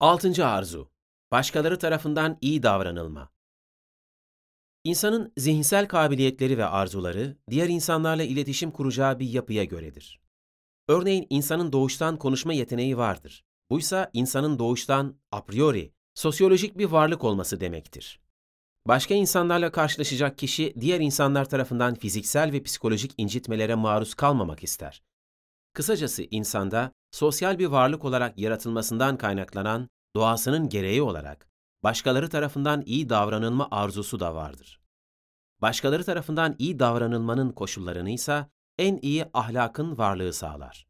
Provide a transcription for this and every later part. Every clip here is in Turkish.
Altıncı arzu. Başkaları tarafından iyi davranılma. İnsanın zihinsel kabiliyetleri ve arzuları, diğer insanlarla iletişim kuracağı bir yapıya göredir. Örneğin insanın doğuştan konuşma yeteneği vardır. Buysa insanın doğuştan a priori sosyolojik bir varlık olması demektir. Başka insanlarla karşılaşacak kişi diğer insanlar tarafından fiziksel ve psikolojik incitmelere maruz kalmamak ister. Kısacası insanda sosyal bir varlık olarak yaratılmasından kaynaklanan doğasının gereği olarak başkaları tarafından iyi davranılma arzusu da vardır. Başkaları tarafından iyi davranılmanın koşullarını ise en iyi ahlakın varlığı sağlar.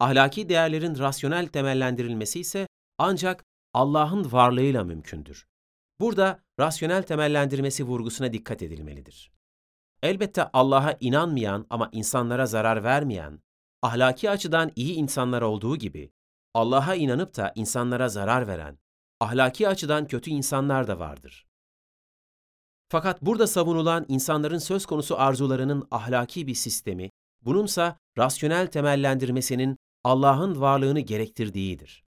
Ahlaki değerlerin rasyonel temellendirilmesi ise ancak Allah'ın varlığıyla mümkündür. Burada rasyonel temellendirmesi vurgusuna dikkat edilmelidir. Elbette Allah'a inanmayan ama insanlara zarar vermeyen, ahlaki açıdan iyi insanlar olduğu gibi, Allah'a inanıp da insanlara zarar veren, ahlaki açıdan kötü insanlar da vardır. Fakat burada savunulan insanların söz konusu arzularının ahlaki bir sistemi, bununsa rasyonel temellendirmesinin Allah'ın varlığını gerektirdiğidir.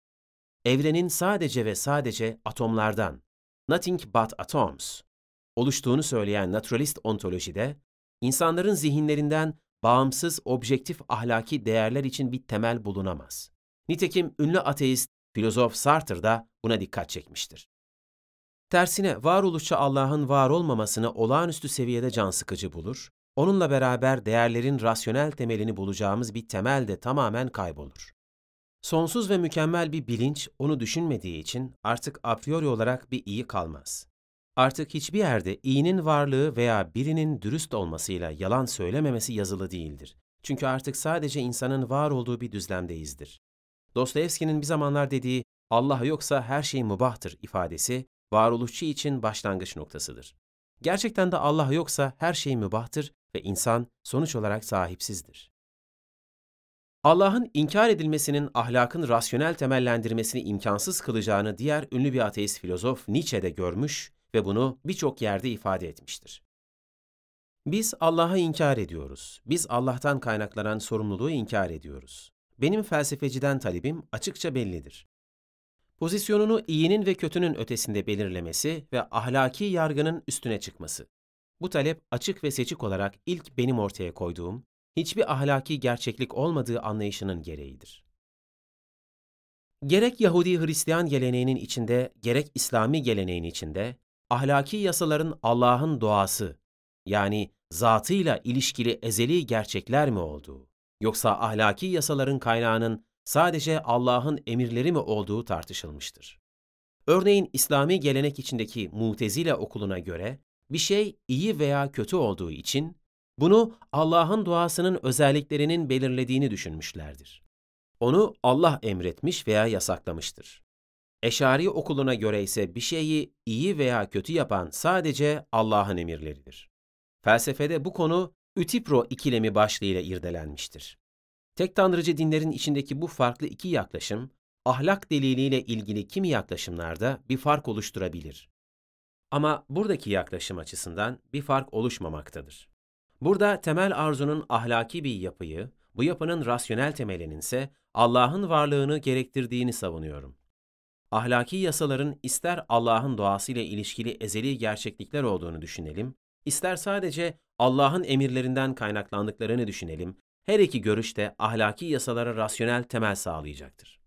Evrenin sadece ve sadece atomlardan, nothing but atoms, oluştuğunu söyleyen naturalist ontolojide, insanların zihinlerinden bağımsız objektif ahlaki değerler için bir temel bulunamaz. Nitekim ünlü ateist filozof Sartre da buna dikkat çekmiştir. Tersine varoluşçu Allah'ın var olmamasını olağanüstü seviyede can sıkıcı bulur, onunla beraber değerlerin rasyonel temelini bulacağımız bir temel de tamamen kaybolur. Sonsuz ve mükemmel bir bilinç onu düşünmediği için artık a priori olarak bir iyi kalmaz. Artık hiçbir yerde iyinin varlığı veya birinin dürüst olmasıyla yalan söylememesi yazılı değildir. Çünkü artık sadece insanın var olduğu bir düzlemdeyizdir. Dostoyevski'nin bir zamanlar dediği Allah yoksa her şey mubahtır ifadesi varoluşçu için başlangıç noktasıdır. Gerçekten de Allah yoksa her şey mübahtır ve insan sonuç olarak sahipsizdir. Allah'ın inkar edilmesinin ahlakın rasyonel temellendirmesini imkansız kılacağını diğer ünlü bir ateist filozof Nietzsche de görmüş ve bunu birçok yerde ifade etmiştir. Biz Allah'ı inkar ediyoruz. Biz Allah'tan kaynaklanan sorumluluğu inkar ediyoruz. Benim felsefeciden talebim açıkça bellidir. Pozisyonunu iyinin ve kötünün ötesinde belirlemesi ve ahlaki yargının üstüne çıkması. Bu talep açık ve seçik olarak ilk benim ortaya koyduğum, hiçbir ahlaki gerçeklik olmadığı anlayışının gereğidir. Gerek Yahudi Hristiyan geleneğinin içinde, gerek İslami geleneğin içinde, ahlaki yasaların Allah'ın doğası, yani zatıyla ilişkili ezeli gerçekler mi olduğu, yoksa ahlaki yasaların kaynağının sadece Allah'ın emirleri mi olduğu tartışılmıştır. Örneğin İslami gelenek içindeki Mutezile okuluna göre bir şey iyi veya kötü olduğu için bunu Allah'ın doğasının özelliklerinin belirlediğini düşünmüşlerdir. Onu Allah emretmiş veya yasaklamıştır. Eşari okuluna göre ise bir şeyi iyi veya kötü yapan sadece Allah'ın emirleridir. Felsefede bu konu Ütipro ikilemi başlığıyla irdelenmiştir. Tek tanrıcı dinlerin içindeki bu farklı iki yaklaşım, ahlak deliliyle ilgili kimi yaklaşımlarda bir fark oluşturabilir. Ama buradaki yaklaşım açısından bir fark oluşmamaktadır. Burada temel arzunun ahlaki bir yapıyı, bu yapının rasyonel temelinin ise Allah'ın varlığını gerektirdiğini savunuyorum. Ahlaki yasaların ister Allah'ın doğasıyla ilişkili ezeli gerçeklikler olduğunu düşünelim, ister sadece Allah'ın emirlerinden kaynaklandıklarını düşünelim, her iki görüş de ahlaki yasalara rasyonel temel sağlayacaktır.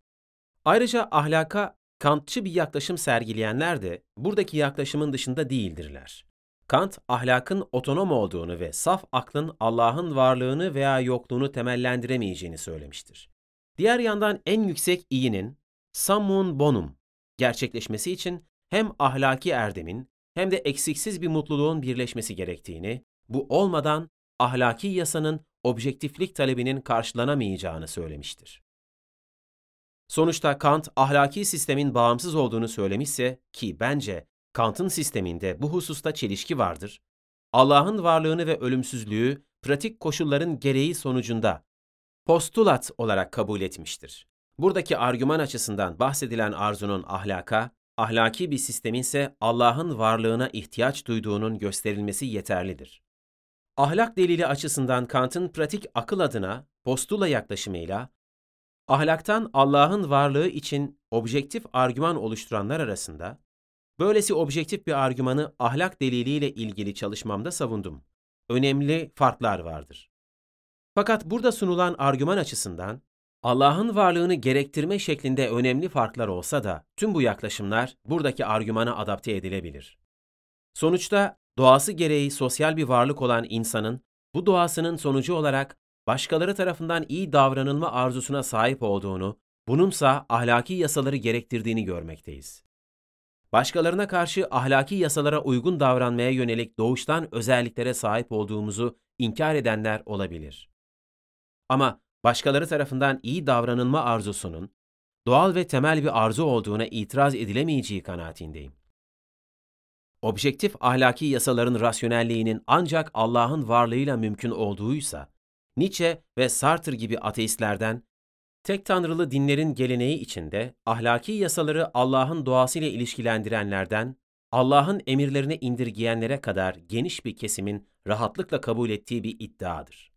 Ayrıca ahlaka Kantçı bir yaklaşım sergileyenler de buradaki yaklaşımın dışında değildirler. Kant, ahlakın otonom olduğunu ve saf aklın Allah'ın varlığını veya yokluğunu temellendiremeyeceğini söylemiştir. Diğer yandan en yüksek iyinin, summum bonum, gerçekleşmesi için hem ahlaki erdemin hem de eksiksiz bir mutluluğun birleşmesi gerektiğini, bu olmadan ahlaki yasanın objektiflik talebinin karşılanamayacağını söylemiştir. Sonuçta Kant ahlaki sistemin bağımsız olduğunu söylemişse ki bence Kant'ın sisteminde bu hususta çelişki vardır. Allah'ın varlığını ve ölümsüzlüğü pratik koşulların gereği sonucunda postulat olarak kabul etmiştir. Buradaki argüman açısından bahsedilen arzunun ahlaka, ahlaki bir sistemin ise Allah'ın varlığına ihtiyaç duyduğunun gösterilmesi yeterlidir. Ahlak delili açısından Kant'ın pratik akıl adına postula yaklaşımıyla ahlaktan Allah'ın varlığı için objektif argüman oluşturanlar arasında, böylesi objektif bir argümanı ahlak deliliyle ilgili çalışmamda savundum. Önemli farklar vardır. Fakat burada sunulan argüman açısından, Allah'ın varlığını gerektirme şeklinde önemli farklar olsa da tüm bu yaklaşımlar buradaki argümana adapte edilebilir. Sonuçta doğası gereği sosyal bir varlık olan insanın bu doğasının sonucu olarak başkaları tarafından iyi davranılma arzusuna sahip olduğunu, bununsa ahlaki yasaları gerektirdiğini görmekteyiz. Başkalarına karşı ahlaki yasalara uygun davranmaya yönelik doğuştan özelliklere sahip olduğumuzu inkar edenler olabilir. Ama başkaları tarafından iyi davranılma arzusunun doğal ve temel bir arzu olduğuna itiraz edilemeyeceği kanaatindeyim. Objektif ahlaki yasaların rasyonelliğinin ancak Allah'ın varlığıyla mümkün olduğuysa, Nietzsche ve Sartre gibi ateistlerden, tek tanrılı dinlerin geleneği içinde ahlaki yasaları Allah'ın doğasıyla ilişkilendirenlerden, Allah'ın emirlerini indirgeyenlere kadar geniş bir kesimin rahatlıkla kabul ettiği bir iddiadır.